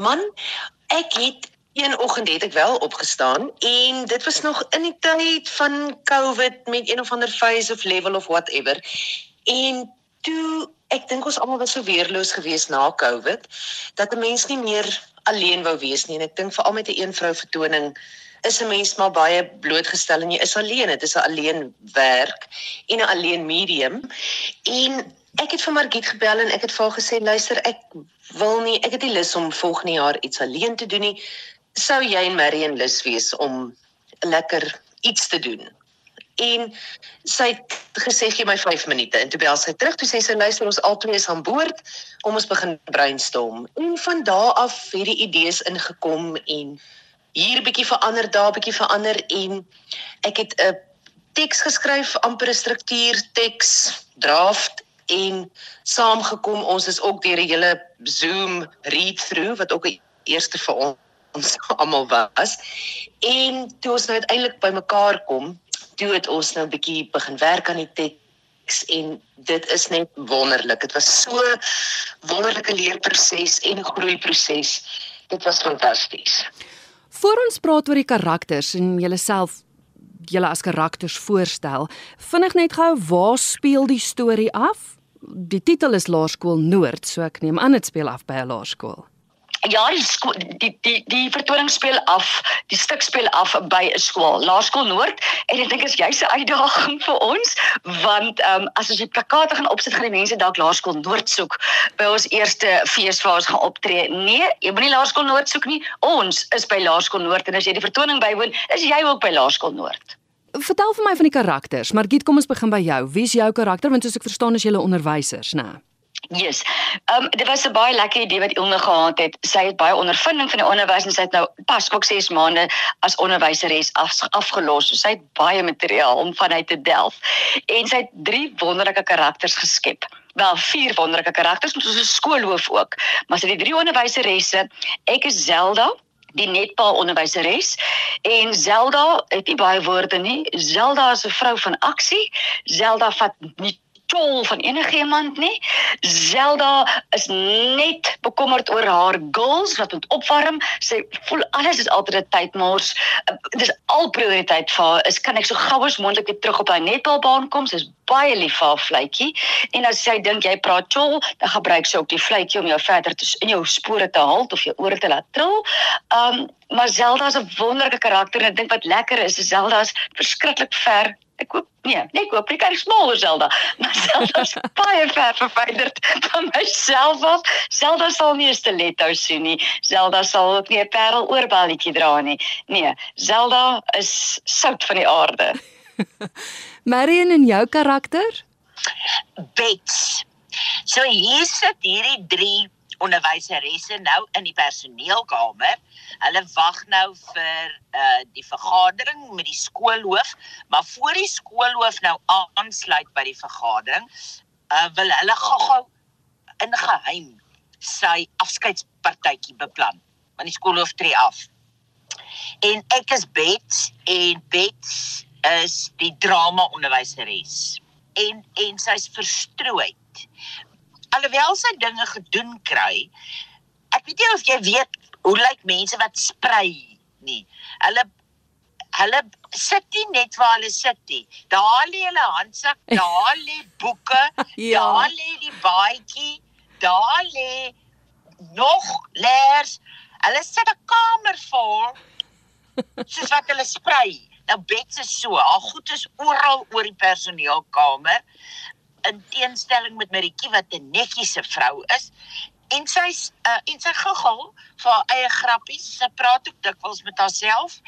Man, ek het een oggend het ek wel opgestaan en dit was nog in die tyd van COVID met een of ander phase of level of whatever. En toe ek dink ons almal was so weerloos geweest na COVID dat 'n mens nie meer alleen wou wees nie en ek dink veral met 'n een vrou vertoning is 'n mens maar baie blootgestel en jy is alleen. Dit is 'n alleen werk en 'n alleen medium. En ek het vir Margit gebel en ek het vir haar gesê luister ek wil nie ek het nie lus om volgende jaar iets alleen te doen nie. Sou jy en Marion lus wees om lekker iets te doen? En sy het gesê gee my 5 minute en toe bel sy terug toe sê sy luister ons albei is aan boord om ons begin brainstorm. En van daardie af het die idees ingekom en hier 'n bietjie verander, daar 'n bietjie verander en ek het 'n teks geskryf, amper 'n struktuur teks draft en saamgekom. Ons is ook deur 'n hele Zoom read-through wat ook 'n eerste vir ons almal was. En toe ons nou uiteindelik bymekaar kom, toe het ons nou 'n bietjie begin werk aan die teks en dit is net wonderlik. Dit was so wonderlike leerproses en 'n groeiproses. Dit was fantasties. Voor ons praat oor die karakters en julleself julle as karakters voorstel, vinnig net gou waar speel die storie af? Die titel is Laerskool Noord, so ek neem aan dit speel af by 'n laerskool. Ja, die, skool, die die die vertoning speel af, die stuk speel af by 'n skool, Laerskool Noord en ek dink is juist 'n uitdaging vir ons want ehm um, as ons die plakate gaan opsit gaan die mense dalk Laerskool Noord soek by ons eerste fees waar ons gaan optree. Nee, jy moenie Laerskool Noord soek nie. Ons is by Laerskool Noord en as jy die vertoning bywoon, is jy ook by Laerskool Noord. Vertel vir my van die karakters. Margit, kom ons begin by jou. Wie is jou karakter want soos ek verstaan is jy 'n onderwysers, né? Nou. Yes. Ehm um, dit was 'n baie lekker idee wat Ilne gehad het. Sy het baie ondervinding van die onderwys en sy het nou pas ook 6 maande as onderwyseres af, afgelos. So sy het baie materiaal om vanuit te delf. En sy het drie wonderlike karakters geskep. Wel vier wonderlike karakters, ons is 'n skoolhoof ook. Maar sy het die drie onderwyseresse. Ek is Zelda die netpaal onderwyseres en Zelda het nie baie woorde nie. Zelda is 'n vrou van aksie. Zelda vat nie tol van enigiemand nie. Zelda is net bekommerd oor haar goals wat moet opwarm. Sy voel alles is altyd 'n tydmors. Dit is al prioriteit vir haar. Is kan ek so gou as moontlik weer terug op haar netbalbaan kom? Sy's baie lief vir haar vletjie. En as sy dink jy praat tol, dan gebruik sy ook die vletjie om jou verder te in jou spore te halt of jou ore te laat trill. Um maar Zelda is 'n wonderlike karakter en ek dink wat lekker is, is Zelda is verskriklik ver Ek koop nee, nee, ek koop net 'n smaller Zelda. Maar Zelda is baie ver verwyderd van myself af. Zelda sal nie 'n stiletto sien nie. Zelda sal ook nie 'n parel oorballetjie dra nie. Nee, Zelda is sout van die aarde. Marion en jou karakter? Bets. So hier sit hierdie 3 onderwyseresse nou in die personeelkamer. Hulle wag nou vir uh die vergadering met die skoolhoof, maar voor die skoolhoof nou aansluit by die vergadering, uh wil hulle gou-gou in geheim sy afskeidspartytjie beplan. Want die skoolhoof tree af. En ek is Bets en Bets is die drama onderwyseres. En en sy's verstrooi alhoewel sy dinge gedoen kry, ek weet nie of jy weet hoe lyk mense wat sprei nie. Hulle hulle sit nie net waar hulle sit nie. Daar lê hulle handsak, daar lê boeke, ja. daar lê die baadjie, daar lê nog leers. Hulle sit 'n kamer vol soos wat hulle sprei. Nou bed is so, haar goed is oral oor die personeelkamer in teenstelling met Maritjie wat 'n netjiese vrou is en sy's uh, en sy guggel vir haar eie grappies. Sy praat ook dikwels met haarself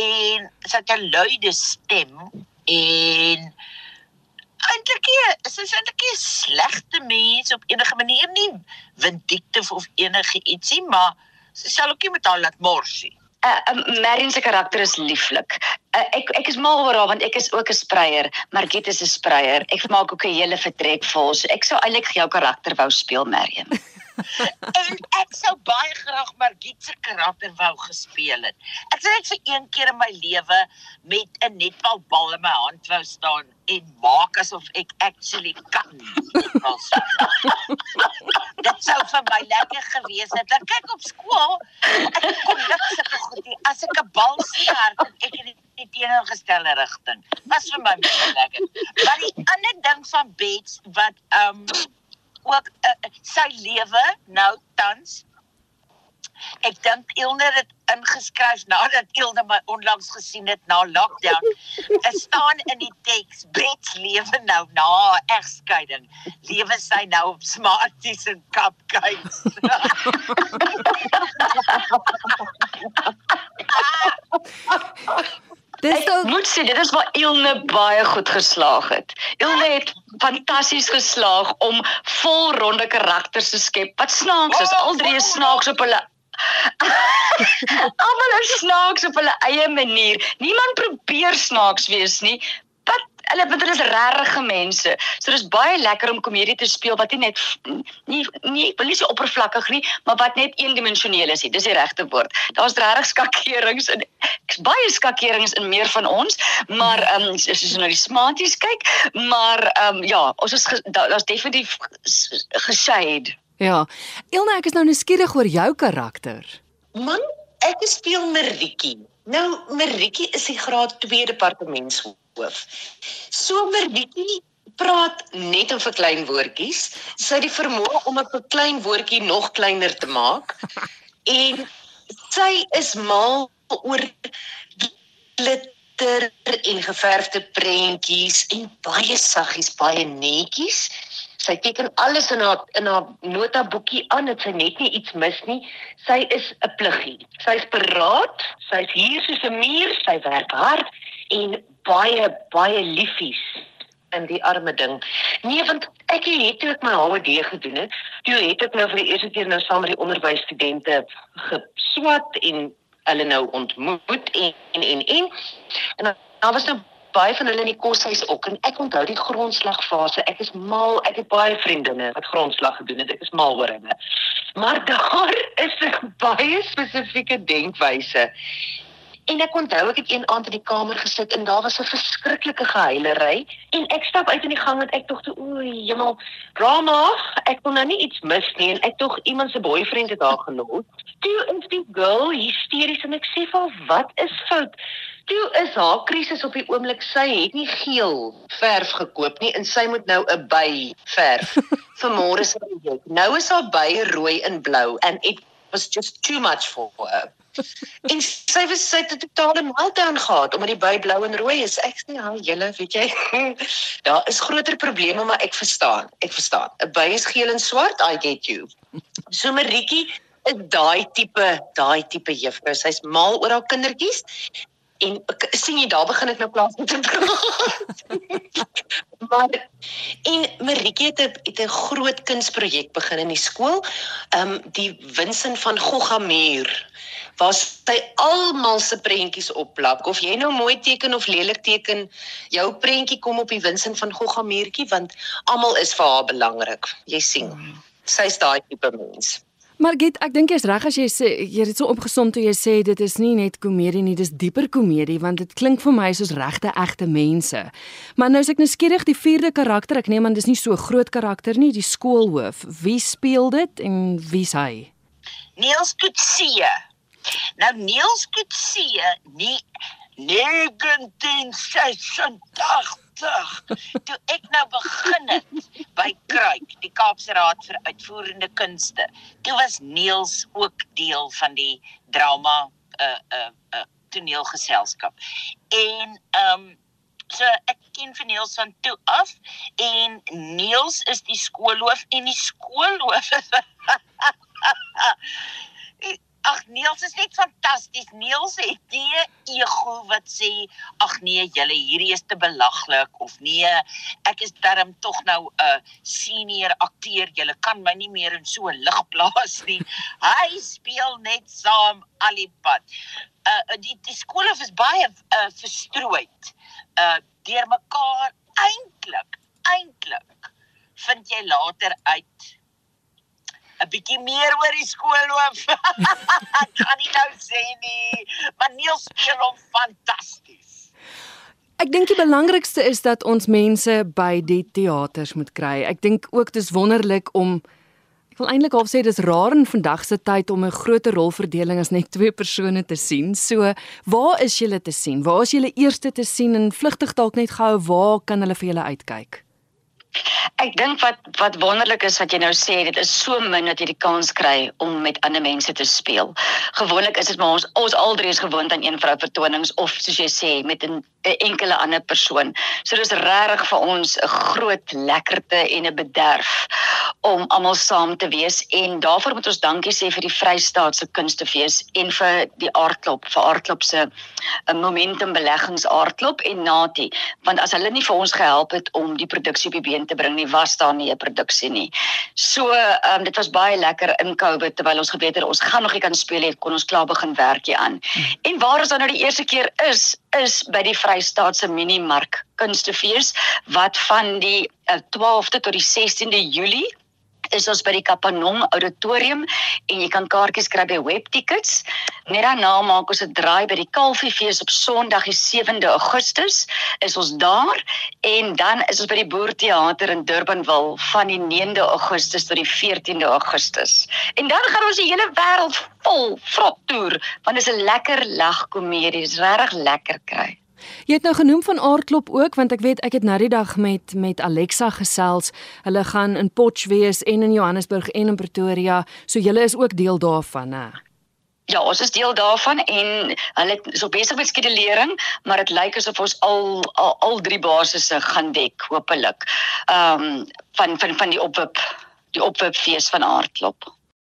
en sy het 'n luide stem en eintlik is sy eintlik 'n slegte mens op enige manier nie vindictief of enige ietsie, maar sy sal ook nie met haar laat morsie uh, uh, Marion se karakter is lieflik. Uh, ek ek is mal oor haar want ek is ook 'n spreier, maar Giet is 'n spreier. Ek maak ook 'n hele vertrek vol. So ek sou eintlik jou karakter wou speel, Marion. en ek sou baie graag Margit se karakter wou gespeel het. Ek sou net vir een keer in my lewe met 'n netbalbal in my hand wou staan en maak asof ek actually kan. dit sou vir my lekker gewees het. Dan kyk op skool, ek kom niks sulke goed nie. As ek 'n bal staar, ek het die teenoorgestelde rigting. Was vir my baie lekker. Maar die ander ding van Bets wat um ook uh, sy lewe nou tans Ek dink Ilner het ingeskryf nadat Ilner my onlangs gesien het na lockdown. Dit staan in die teks Bets lewe nou na egskeiding. Lewe sy nou op Smarties en Cupcakes. Dis ek ook... moet sê dit is waar Ilne baie goed geslaag het. Ilne het fantasties geslaag om volronde karakters te skep. Wat snaaks is, al drie snaaks op hulle Almal is snaaks op hulle eie manier. Niemand probeer snaaks wees nie. Hulle want hulle is regte mense. So dis baie lekker om komedie te speel wat nie net nie nie wil nie so oppervlakkig nie, maar wat net eendimensioneel is. Dis die regte woord. Daar's regtig skakerings en baie skakerings in meer van ons, maar ehm um, jy na die smarties kyk, maar ehm um, ja, ons is daar's definitief geshade. Ja. Elna, ek is nou nuuskierig oor jou karakter. Man, ek speel Maritjie. Nou Maritjie is die graad 2 departementshoof. So Maritjie praat net in vir klein woordjies. Sy het die vermoë om 'n klein woordjie nog kleiner te maak. en sy is mal oor glitter en geverfde prentjies en baie saggies, baie netjies. Sy teken alles in haar in haar notaboekie aan, dit sy net nie iets mis nie. Sy is 'n pluggie. Sy's paraat, sy's hier soos 'n muur, sy werk hard en baie baie liefies in die arme ding. Nee, want ek het toe ek my HWD gedoen het, toe het ek nou vir die eerste keer nou saam met die onderwysstudente geswat en hulle nou ontmoet en en en en, en daar was nou baie van hulle in die koshuis ook en ek onthou die grondslagfase. Ek is mal, ek het baie vriendinne wat grondslag gedoen het. Ek is mal oor hulle. Maar daar is 'n baie spesifieke denkwyse. En ek onthou ek het een aand in die kamer gesit en daar was 'n verskriklike gehuilery en ek stap uit in die gang en ek tog toe o, jemmel, drama. Ek kon nou nie iets mis nie en ek tog iemand se boyfriend het daar gelos. Toe is die girl hysteries en ek sê vir haar, "Wat is fout?" Toe is haar krisis op die oomblik sy het nie geel verf gekoop nie en sy moet nou 'n by verf vir môre se projek. Nou is haar by rooi en blou and it was just too much for her. En sy was sy het 'n totale meltdown gehad omdat die by blou en rooi is. Ek sê ja, julle, weet jy, daar is groter probleme, maar ek verstaan. Ek verstaan. 'n By is geel en swart, I get you. So Maritjie is daai tipe, daai tipe juffrou. Sy's mal oor haar kindertjies en sien jy daar begin ek nou plaas met te praat. Maar en Maritjie het 'n het 'n groot kunsprojek begin in die skool. Ehm um, die Winsin van Goggamuur waar sy almal se prentjies opplak of jy nou mooi teken of lelik teken jou prentjie kom op die Winsin van Goggamuurtjie want almal is vir haar belangrik. Jy sien. Sy's daai tipe mens. Maar Giet, ek dink jy's reg as jy sê jy het so opgesom toe jy sê dit is nie net komedie nie, dis dieper komedie want dit klink vir my soos regte egte mense. Maar nou as ek nou skieurig die vierde karakter, ek neem aan dis nie so groot karakter nie, die skoolhoof. Wie speel dit en wie's hy? Niels Kutsie. Nou Niels Kutsie, nie 1986 toe ek nou begin het by Kruik, die Kaapse Raad vir Uitvoerende Kunste. Toe was Niels ook deel van die drama uh, uh, uh, toneelgeselskap. En ehm um, so ek ken vir Niels van toe af en Niels is die skoolhoof en die skoolhoof Ag Niels is net fantasties. Niels het nie ego wat sê ag nee, julle hierdie is te belaglik of nee, ek is darm tog nou 'n uh, senior akteur. Julle kan my nie meer in so 'n lig plaas nie. Hy speel net saam al die pad. Uh die die skole is baie uh, verstrooid. Uh deur mekaar eintlik eintlik vind jy later uit 'n bietjie meer oor die skoolhoof. Kan nie nou sê nie, maar Niels speel hom fantasties. Ek dink die belangrikste is dat ons mense by die teaters moet kry. Ek dink ook dis wonderlik om Ek wil eintlik half sê dis raar in vandag se tyd om 'n groter rolverdeling as net twee persone te sien. So, waar is julle te sien? Waar is julle eerste te sien en vlugtig dalk net gehou waar kan hulle vir julle uitkyk? Ek dink wat wat wonderlik is wat jy nou sê, dit is so min dat jy die kans kry om met ander mense te speel. Gewoonlik is dit maar ons ons aldrie is gewoond aan een vrou vertonings of soos jy sê met 'n enkele ander persoon. So dis regtig vir ons 'n groot lekkerte en 'n bederf om almal saam te wees en daarvoor moet ons dankie sê vir die Vrystaat se Kunstefees en vir die Aardklop, vir Aardklop se 'n momentum beleggings Aardklop en Nati, want as hulle nie vir ons gehelp het om die produksie op die been te bring nie, was daar nie 'n produksie nie. So, ehm um, dit was baie lekker in Covid terwyl ons geweet het ons gaan nog nie kan speel nie, kon ons klaar begin werk hier aan. En waar ons dan nou die eerste keer is, is by die Vrystaatse Minimark Kunstefees wat van die uh, 12de tot die 16de Julie is ons by die Kapanom Auditorium en jy kan kaartjies kry by Webtickets. Net daarna maak ons 'n draai by die Kalfiefees op Sondag die 7de Augustus. Is ons daar en dan is ons by die Boerteater in Durbanville van die 9de Augustus tot die 14de Augustus. En dan gaan ons die hele wêreld vol vrot toer want dit is 'n lekker lagkomedie. Dit is regtig lekker kry. Jy het nou genoem van aardklop ook want ek weet ek het nou die dag met met Alexa gesels. Hulle gaan in Potchefstroom en in Johannesburg en in Pretoria. So julle is ook deel daarvan, hè? Ja, ons is deel daarvan en hulle is op besig met skedulering, maar dit lyk asof ons al al, al drie basisse gaan dek, hopelik. Ehm um, van van van die opwip die opwipfees van aardklop.